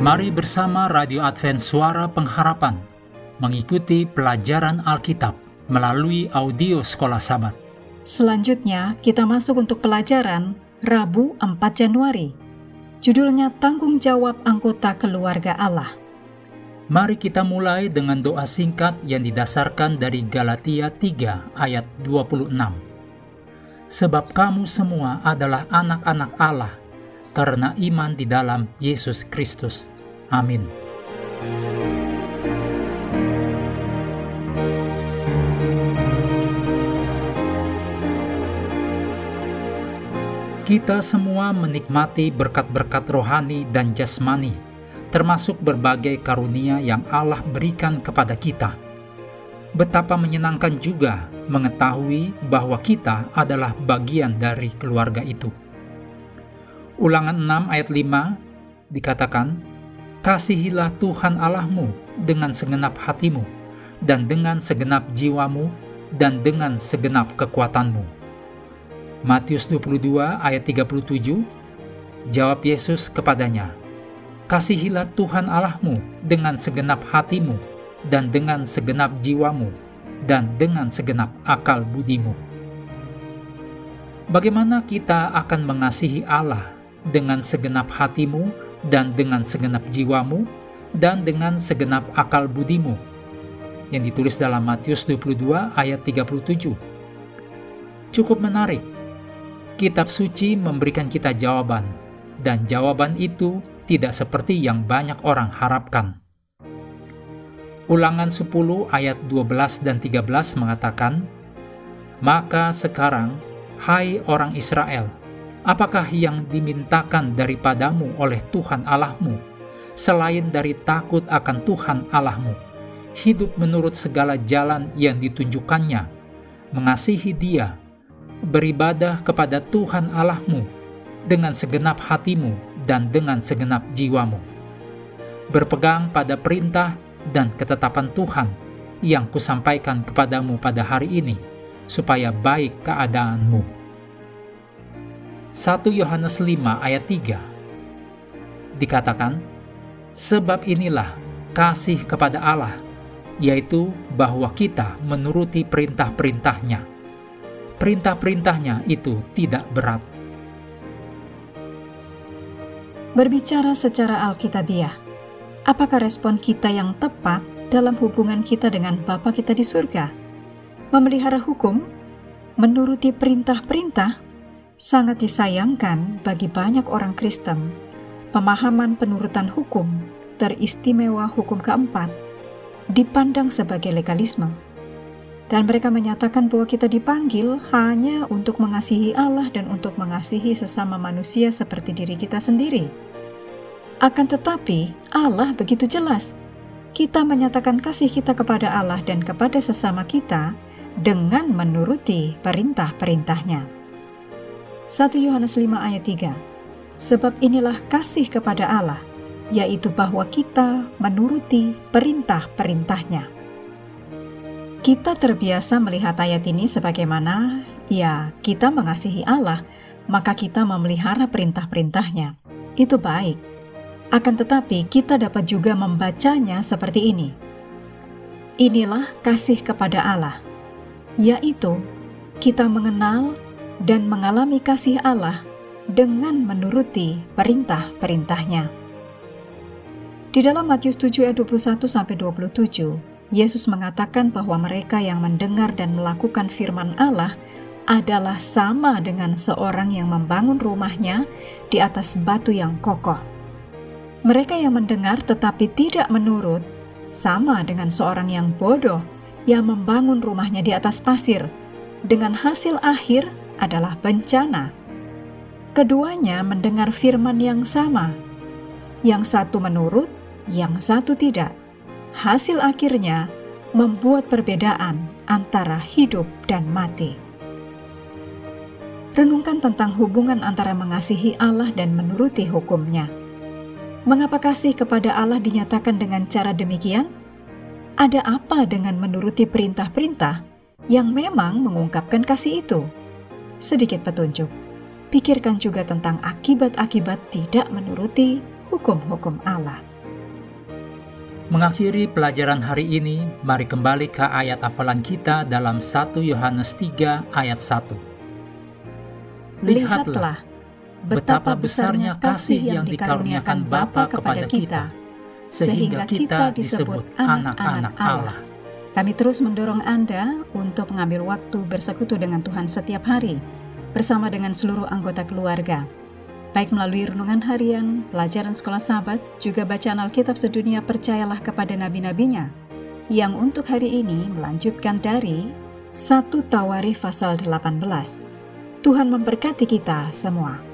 Mari bersama Radio Advent Suara Pengharapan mengikuti pelajaran Alkitab melalui audio Sekolah Sabat. Selanjutnya, kita masuk untuk pelajaran Rabu 4 Januari. Judulnya Tanggung Jawab Anggota Keluarga Allah. Mari kita mulai dengan doa singkat yang didasarkan dari Galatia 3 ayat 26. Sebab kamu semua adalah anak-anak Allah karena iman di dalam Yesus Kristus. Amin. Kita semua menikmati berkat-berkat rohani dan jasmani, termasuk berbagai karunia yang Allah berikan kepada kita. Betapa menyenangkan juga mengetahui bahwa kita adalah bagian dari keluarga itu. Ulangan 6 ayat 5 dikatakan, Kasihilah Tuhan Allahmu dengan segenap hatimu, dan dengan segenap jiwamu, dan dengan segenap kekuatanmu. Matius 22 ayat 37, jawab Yesus kepadanya, Kasihilah Tuhan Allahmu dengan segenap hatimu, dan dengan segenap jiwamu, dan dengan segenap akal budimu. Bagaimana kita akan mengasihi Allah dengan segenap hatimu dan dengan segenap jiwamu dan dengan segenap akal budimu yang ditulis dalam Matius 22 ayat 37. Cukup menarik. Kitab suci memberikan kita jawaban dan jawaban itu tidak seperti yang banyak orang harapkan. Ulangan 10 ayat 12 dan 13 mengatakan, Maka sekarang, hai orang Israel, Apakah yang dimintakan daripadamu oleh Tuhan Allahmu, selain dari takut akan Tuhan Allahmu, hidup menurut segala jalan yang ditunjukkannya, mengasihi Dia, beribadah kepada Tuhan Allahmu dengan segenap hatimu dan dengan segenap jiwamu, berpegang pada perintah dan ketetapan Tuhan yang kusampaikan kepadamu pada hari ini, supaya baik keadaanmu 1 Yohanes 5 ayat 3 dikatakan, Sebab inilah kasih kepada Allah, yaitu bahwa kita menuruti perintah-perintahnya. Perintah-perintahnya itu tidak berat. Berbicara secara alkitabiah, apakah respon kita yang tepat dalam hubungan kita dengan Bapa kita di surga? Memelihara hukum, menuruti perintah-perintah, sangat disayangkan bagi banyak orang Kristen. Pemahaman penurutan hukum, teristimewa hukum keempat, dipandang sebagai legalisme. Dan mereka menyatakan bahwa kita dipanggil hanya untuk mengasihi Allah dan untuk mengasihi sesama manusia seperti diri kita sendiri. Akan tetapi, Allah begitu jelas. Kita menyatakan kasih kita kepada Allah dan kepada sesama kita dengan menuruti perintah-perintahnya. 1 Yohanes 5 ayat 3 Sebab inilah kasih kepada Allah, yaitu bahwa kita menuruti perintah-perintahnya. Kita terbiasa melihat ayat ini sebagaimana, ya, kita mengasihi Allah, maka kita memelihara perintah-perintahnya. Itu baik. Akan tetapi, kita dapat juga membacanya seperti ini. Inilah kasih kepada Allah, yaitu kita mengenal dan mengalami kasih Allah dengan menuruti perintah-perintahnya. Di dalam Matius 7 ayat 21 sampai 27, Yesus mengatakan bahwa mereka yang mendengar dan melakukan firman Allah adalah sama dengan seorang yang membangun rumahnya di atas batu yang kokoh. Mereka yang mendengar tetapi tidak menurut sama dengan seorang yang bodoh yang membangun rumahnya di atas pasir. Dengan hasil akhir adalah bencana. Keduanya mendengar firman yang sama. Yang satu menurut, yang satu tidak. Hasil akhirnya membuat perbedaan antara hidup dan mati. Renungkan tentang hubungan antara mengasihi Allah dan menuruti hukumnya. Mengapa kasih kepada Allah dinyatakan dengan cara demikian? Ada apa dengan menuruti perintah-perintah yang memang mengungkapkan kasih itu? Sedikit petunjuk. Pikirkan juga tentang akibat-akibat tidak menuruti hukum-hukum Allah. Mengakhiri pelajaran hari ini, mari kembali ke ayat hafalan kita dalam 1 Yohanes 3 ayat 1. Lihatlah betapa besarnya kasih yang dikaruniakan Bapa kepada kita, sehingga kita disebut anak-anak Allah. Kami terus mendorong Anda untuk mengambil waktu bersekutu dengan Tuhan setiap hari, bersama dengan seluruh anggota keluarga baik melalui renungan harian, pelajaran sekolah sahabat, juga bacaan Alkitab sedunia percayalah kepada nabi-nabinya, yang untuk hari ini melanjutkan dari 1 Tawarikh pasal 18. Tuhan memberkati kita semua.